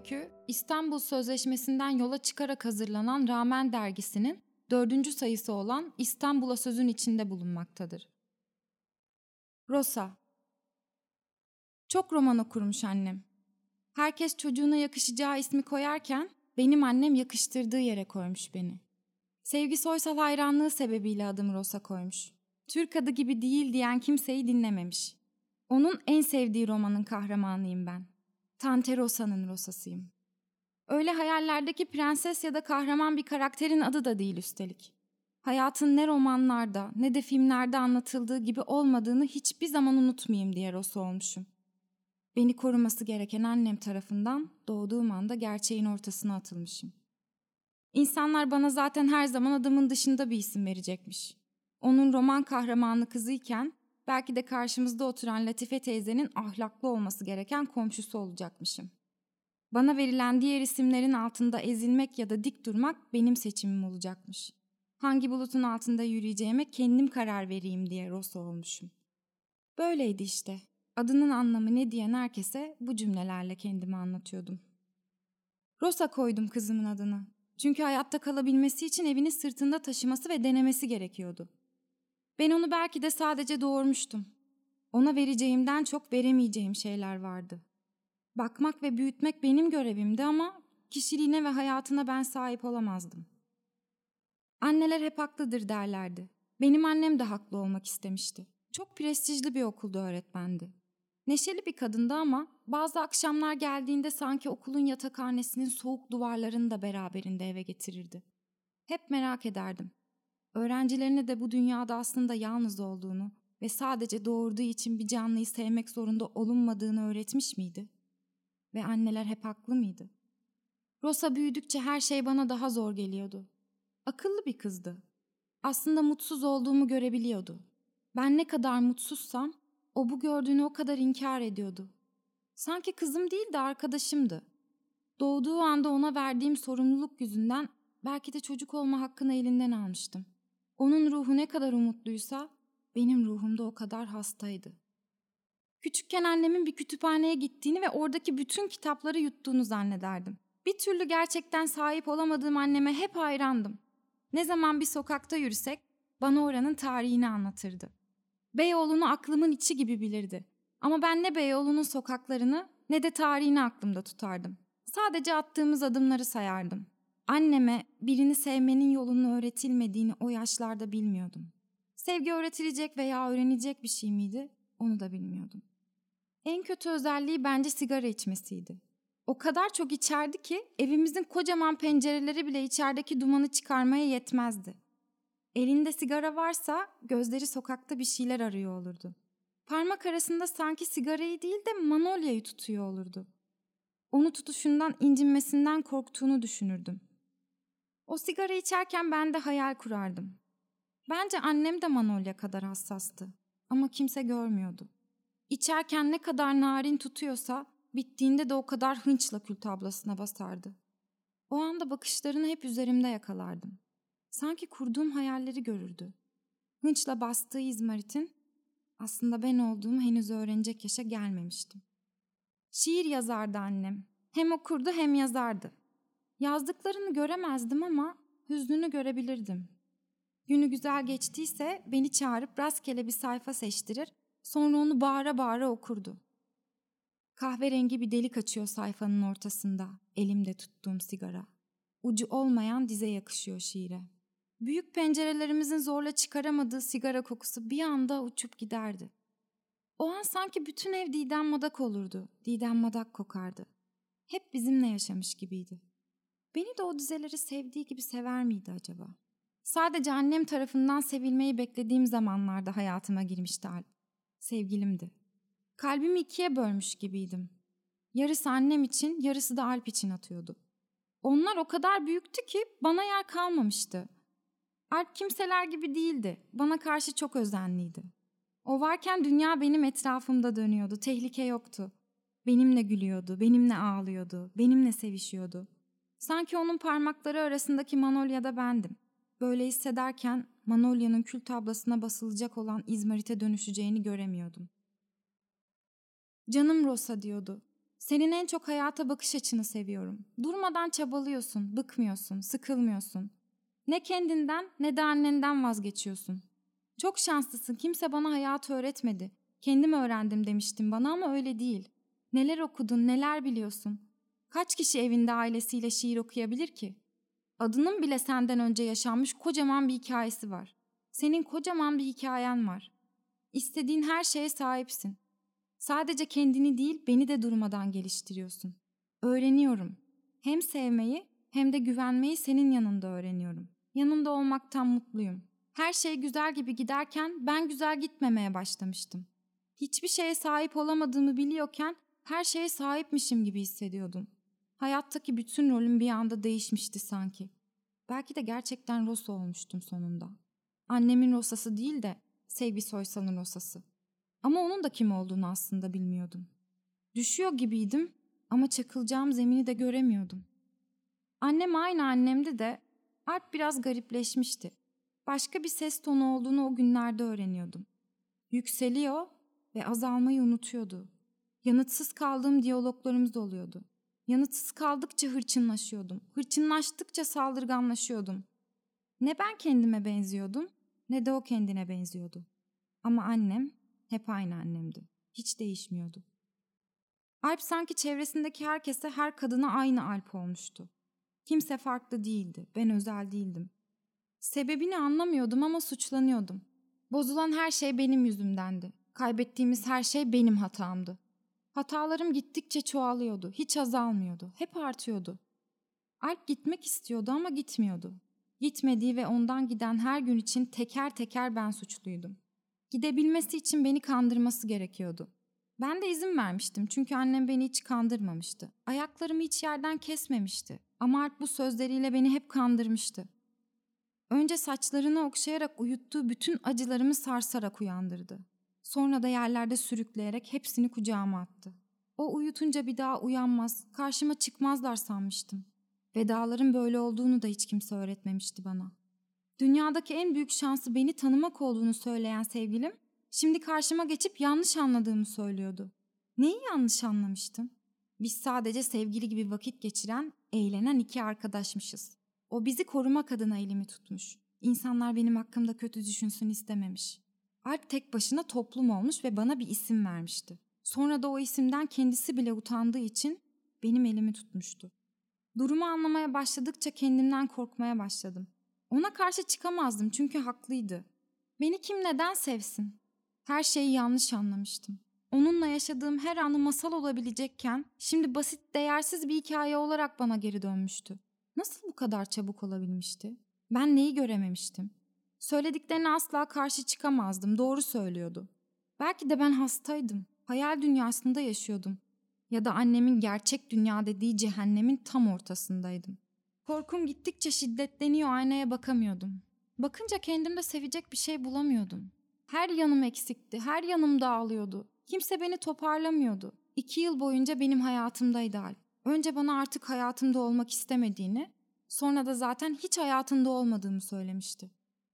öykü İstanbul Sözleşmesi'nden yola çıkarak hazırlanan Ramen dergisinin dördüncü sayısı olan İstanbul'a sözün içinde bulunmaktadır. Rosa Çok roman okurmuş annem. Herkes çocuğuna yakışacağı ismi koyarken benim annem yakıştırdığı yere koymuş beni. Sevgi Soysal hayranlığı sebebiyle adım Rosa koymuş. Türk adı gibi değil diyen kimseyi dinlememiş. Onun en sevdiği romanın kahramanıyım ben. Tante Rosa'nın Rosa'sıyım. Öyle hayallerdeki prenses ya da kahraman bir karakterin adı da değil üstelik. Hayatın ne romanlarda ne de filmlerde anlatıldığı gibi olmadığını hiçbir zaman unutmayayım diye Rosa olmuşum. Beni koruması gereken annem tarafından doğduğum anda gerçeğin ortasına atılmışım. İnsanlar bana zaten her zaman adımın dışında bir isim verecekmiş. Onun roman kahramanı kızıyken belki de karşımızda oturan Latife teyzenin ahlaklı olması gereken komşusu olacakmışım. Bana verilen diğer isimlerin altında ezilmek ya da dik durmak benim seçimim olacakmış. Hangi bulutun altında yürüyeceğime kendim karar vereyim diye Rosa olmuşum. Böyleydi işte. Adının anlamı ne diyen herkese bu cümlelerle kendimi anlatıyordum. Rosa koydum kızımın adını. Çünkü hayatta kalabilmesi için evini sırtında taşıması ve denemesi gerekiyordu. Ben onu belki de sadece doğurmuştum. Ona vereceğimden çok veremeyeceğim şeyler vardı. Bakmak ve büyütmek benim görevimdi ama kişiliğine ve hayatına ben sahip olamazdım. Anneler hep haklıdır derlerdi. Benim annem de haklı olmak istemişti. Çok prestijli bir okulda öğretmendi. Neşeli bir kadındı ama bazı akşamlar geldiğinde sanki okulun yatakhanesinin soğuk duvarlarını da beraberinde eve getirirdi. Hep merak ederdim. Öğrencilerine de bu dünyada aslında yalnız olduğunu ve sadece doğurduğu için bir canlıyı sevmek zorunda olunmadığını öğretmiş miydi? Ve anneler hep haklı mıydı? Rosa büyüdükçe her şey bana daha zor geliyordu. Akıllı bir kızdı. Aslında mutsuz olduğumu görebiliyordu. Ben ne kadar mutsuzsam o bu gördüğünü o kadar inkar ediyordu. Sanki kızım değil de arkadaşımdı. Doğduğu anda ona verdiğim sorumluluk yüzünden belki de çocuk olma hakkını elinden almıştım. Onun ruhu ne kadar umutluysa benim ruhum da o kadar hastaydı. Küçükken annemin bir kütüphaneye gittiğini ve oradaki bütün kitapları yuttuğunu zannederdim. Bir türlü gerçekten sahip olamadığım anneme hep hayrandım. Ne zaman bir sokakta yürüsek bana oranın tarihini anlatırdı. Beyoğlu'nu aklımın içi gibi bilirdi. Ama ben ne Beyoğlu'nun sokaklarını ne de tarihini aklımda tutardım. Sadece attığımız adımları sayardım. Anneme birini sevmenin yolunu öğretilmediğini o yaşlarda bilmiyordum. Sevgi öğretilecek veya öğrenilecek bir şey miydi? Onu da bilmiyordum. En kötü özelliği bence sigara içmesiydi. O kadar çok içerdi ki evimizin kocaman pencereleri bile içerideki dumanı çıkarmaya yetmezdi. Elinde sigara varsa gözleri sokakta bir şeyler arıyor olurdu. Parmak arasında sanki sigarayı değil de manolyayı tutuyor olurdu. Onu tutuşundan incinmesinden korktuğunu düşünürdüm. O sigara içerken ben de hayal kurardım. Bence annem de manolya kadar hassastı ama kimse görmüyordu. İçerken ne kadar narin tutuyorsa bittiğinde de o kadar hınçla kül tablasına basardı. O anda bakışlarını hep üzerimde yakalardım. Sanki kurduğum hayalleri görürdü. Hınçla bastığı izmaritin aslında ben olduğumu henüz öğrenecek yaşa gelmemiştim. Şiir yazardı annem. Hem okurdu hem yazardı. Yazdıklarını göremezdim ama hüznünü görebilirdim. Günü güzel geçtiyse beni çağırıp rastgele bir sayfa seçtirir, sonra onu bağıra bağıra okurdu. Kahverengi bir delik açıyor sayfanın ortasında, elimde tuttuğum sigara. Ucu olmayan dize yakışıyor şiire. Büyük pencerelerimizin zorla çıkaramadığı sigara kokusu bir anda uçup giderdi. O an sanki bütün ev Didem Madak olurdu. Didem Madak kokardı. Hep bizimle yaşamış gibiydi. Beni de o dizeleri sevdiği gibi sever miydi acaba? Sadece annem tarafından sevilmeyi beklediğim zamanlarda hayatıma girmişti Alp. Sevgilimdi. Kalbimi ikiye bölmüş gibiydim. Yarısı annem için, yarısı da Alp için atıyordu. Onlar o kadar büyüktü ki bana yer kalmamıştı. Alp kimseler gibi değildi. Bana karşı çok özenliydi. O varken dünya benim etrafımda dönüyordu. Tehlike yoktu. Benimle gülüyordu, benimle ağlıyordu, benimle sevişiyordu. Sanki onun parmakları arasındaki Manolya'da bendim. Böyle hissederken Manolya'nın kül tablasına basılacak olan İzmarit'e dönüşeceğini göremiyordum. Canım Rosa diyordu. Senin en çok hayata bakış açını seviyorum. Durmadan çabalıyorsun, bıkmıyorsun, sıkılmıyorsun. Ne kendinden ne de annenden vazgeçiyorsun. Çok şanslısın. Kimse bana hayatı öğretmedi. Kendim öğrendim demiştin bana ama öyle değil. Neler okudun, neler biliyorsun. Kaç kişi evinde ailesiyle şiir okuyabilir ki? Adının bile senden önce yaşanmış kocaman bir hikayesi var. Senin kocaman bir hikayen var. İstediğin her şeye sahipsin. Sadece kendini değil, beni de durmadan geliştiriyorsun. Öğreniyorum. Hem sevmeyi hem de güvenmeyi senin yanında öğreniyorum. Yanında olmaktan mutluyum. Her şey güzel gibi giderken ben güzel gitmemeye başlamıştım. Hiçbir şeye sahip olamadığımı biliyorken her şeye sahipmişim gibi hissediyordum. Hayattaki bütün rolüm bir anda değişmişti sanki. Belki de gerçekten Rosa olmuştum sonunda. Annemin Rosası değil de Sevgi Soysal'ın Rosası. Ama onun da kim olduğunu aslında bilmiyordum. Düşüyor gibiydim ama çakılacağım zemini de göremiyordum. Annem aynı annemdi de Alp biraz garipleşmişti. Başka bir ses tonu olduğunu o günlerde öğreniyordum. Yükseliyor ve azalmayı unutuyordu. Yanıtsız kaldığım diyaloglarımız oluyordu. Yanıtsız kaldıkça hırçınlaşıyordum. Hırçınlaştıkça saldırganlaşıyordum. Ne ben kendime benziyordum ne de o kendine benziyordu. Ama annem hep aynı annemdi. Hiç değişmiyordu. Alp sanki çevresindeki herkese her kadına aynı Alp olmuştu. Kimse farklı değildi. Ben özel değildim. Sebebini anlamıyordum ama suçlanıyordum. Bozulan her şey benim yüzümdendi. Kaybettiğimiz her şey benim hatamdı. Hatalarım gittikçe çoğalıyordu. Hiç azalmıyordu. Hep artıyordu. Alp gitmek istiyordu ama gitmiyordu. Gitmediği ve ondan giden her gün için teker teker ben suçluydum. Gidebilmesi için beni kandırması gerekiyordu. Ben de izin vermiştim çünkü annem beni hiç kandırmamıştı. Ayaklarımı hiç yerden kesmemişti. Ama Alp bu sözleriyle beni hep kandırmıştı. Önce saçlarını okşayarak uyuttuğu bütün acılarımı sarsarak uyandırdı. Sonra da yerlerde sürükleyerek hepsini kucağıma attı. O uyutunca bir daha uyanmaz, karşıma çıkmazlar sanmıştım. Vedaların böyle olduğunu da hiç kimse öğretmemişti bana. Dünyadaki en büyük şansı beni tanımak olduğunu söyleyen sevgilim, şimdi karşıma geçip yanlış anladığımı söylüyordu. Neyi yanlış anlamıştım? Biz sadece sevgili gibi vakit geçiren, eğlenen iki arkadaşmışız. O bizi korumak adına elimi tutmuş. İnsanlar benim hakkımda kötü düşünsün istememiş. Alp tek başına toplum olmuş ve bana bir isim vermişti. Sonra da o isimden kendisi bile utandığı için benim elimi tutmuştu. Durumu anlamaya başladıkça kendimden korkmaya başladım. Ona karşı çıkamazdım çünkü haklıydı. Beni kim neden sevsin? Her şeyi yanlış anlamıştım. Onunla yaşadığım her anı masal olabilecekken şimdi basit, değersiz bir hikaye olarak bana geri dönmüştü. Nasıl bu kadar çabuk olabilmişti? Ben neyi görememiştim? Söylediklerine asla karşı çıkamazdım. Doğru söylüyordu. Belki de ben hastaydım. Hayal dünyasında yaşıyordum. Ya da annemin gerçek dünya dediği cehennemin tam ortasındaydım. Korkum gittikçe şiddetleniyor aynaya bakamıyordum. Bakınca kendimde sevecek bir şey bulamıyordum. Her yanım eksikti, her yanım dağılıyordu. Kimse beni toparlamıyordu. İki yıl boyunca benim hayatımdaydı Alp. Önce bana artık hayatımda olmak istemediğini, sonra da zaten hiç hayatında olmadığımı söylemişti.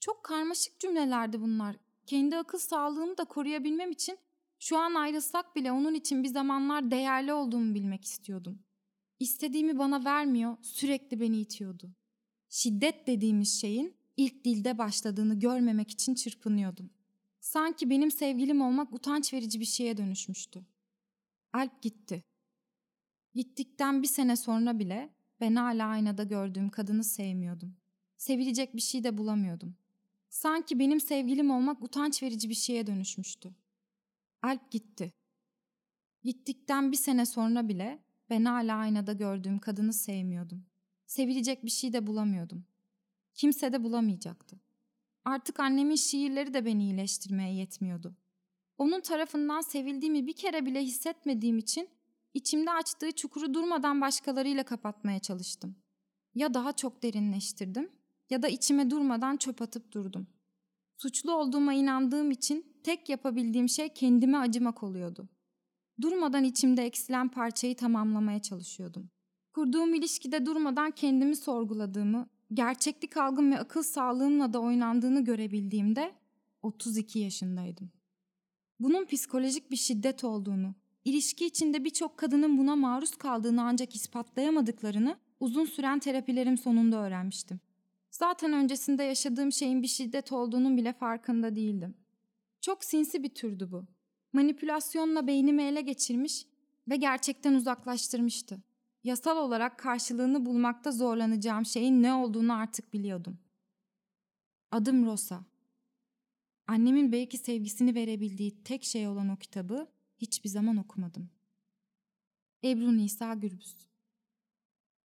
Çok karmaşık cümlelerdi bunlar. Kendi akıl sağlığımı da koruyabilmem için şu an ayrılsak bile onun için bir zamanlar değerli olduğumu bilmek istiyordum. İstediğimi bana vermiyor, sürekli beni itiyordu. Şiddet dediğimiz şeyin ilk dilde başladığını görmemek için çırpınıyordum. Sanki benim sevgilim olmak utanç verici bir şeye dönüşmüştü. Alp gitti. Gittikten bir sene sonra bile ben hala aynada gördüğüm kadını sevmiyordum. Sevilecek bir şey de bulamıyordum. Sanki benim sevgilim olmak utanç verici bir şeye dönüşmüştü. Alp gitti. Gittikten bir sene sonra bile ben hala aynada gördüğüm kadını sevmiyordum. Sevilecek bir şey de bulamıyordum. Kimse de bulamayacaktı. Artık annemin şiirleri de beni iyileştirmeye yetmiyordu. Onun tarafından sevildiğimi bir kere bile hissetmediğim için içimde açtığı çukuru durmadan başkalarıyla kapatmaya çalıştım. Ya daha çok derinleştirdim ya da içime durmadan çöp atıp durdum. Suçlu olduğuma inandığım için tek yapabildiğim şey kendime acımak oluyordu. Durmadan içimde eksilen parçayı tamamlamaya çalışıyordum. Kurduğum ilişkide durmadan kendimi sorguladığımı, gerçeklik algım ve akıl sağlığımla da oynandığını görebildiğimde 32 yaşındaydım. Bunun psikolojik bir şiddet olduğunu, ilişki içinde birçok kadının buna maruz kaldığını ancak ispatlayamadıklarını uzun süren terapilerim sonunda öğrenmiştim. Zaten öncesinde yaşadığım şeyin bir şiddet olduğunun bile farkında değildim. Çok sinsi bir türdü bu. Manipülasyonla beynimi ele geçirmiş ve gerçekten uzaklaştırmıştı. Yasal olarak karşılığını bulmakta zorlanacağım şeyin ne olduğunu artık biliyordum. Adım Rosa. Annemin belki sevgisini verebildiği tek şey olan o kitabı hiçbir zaman okumadım. Ebru Nisa Gürbüz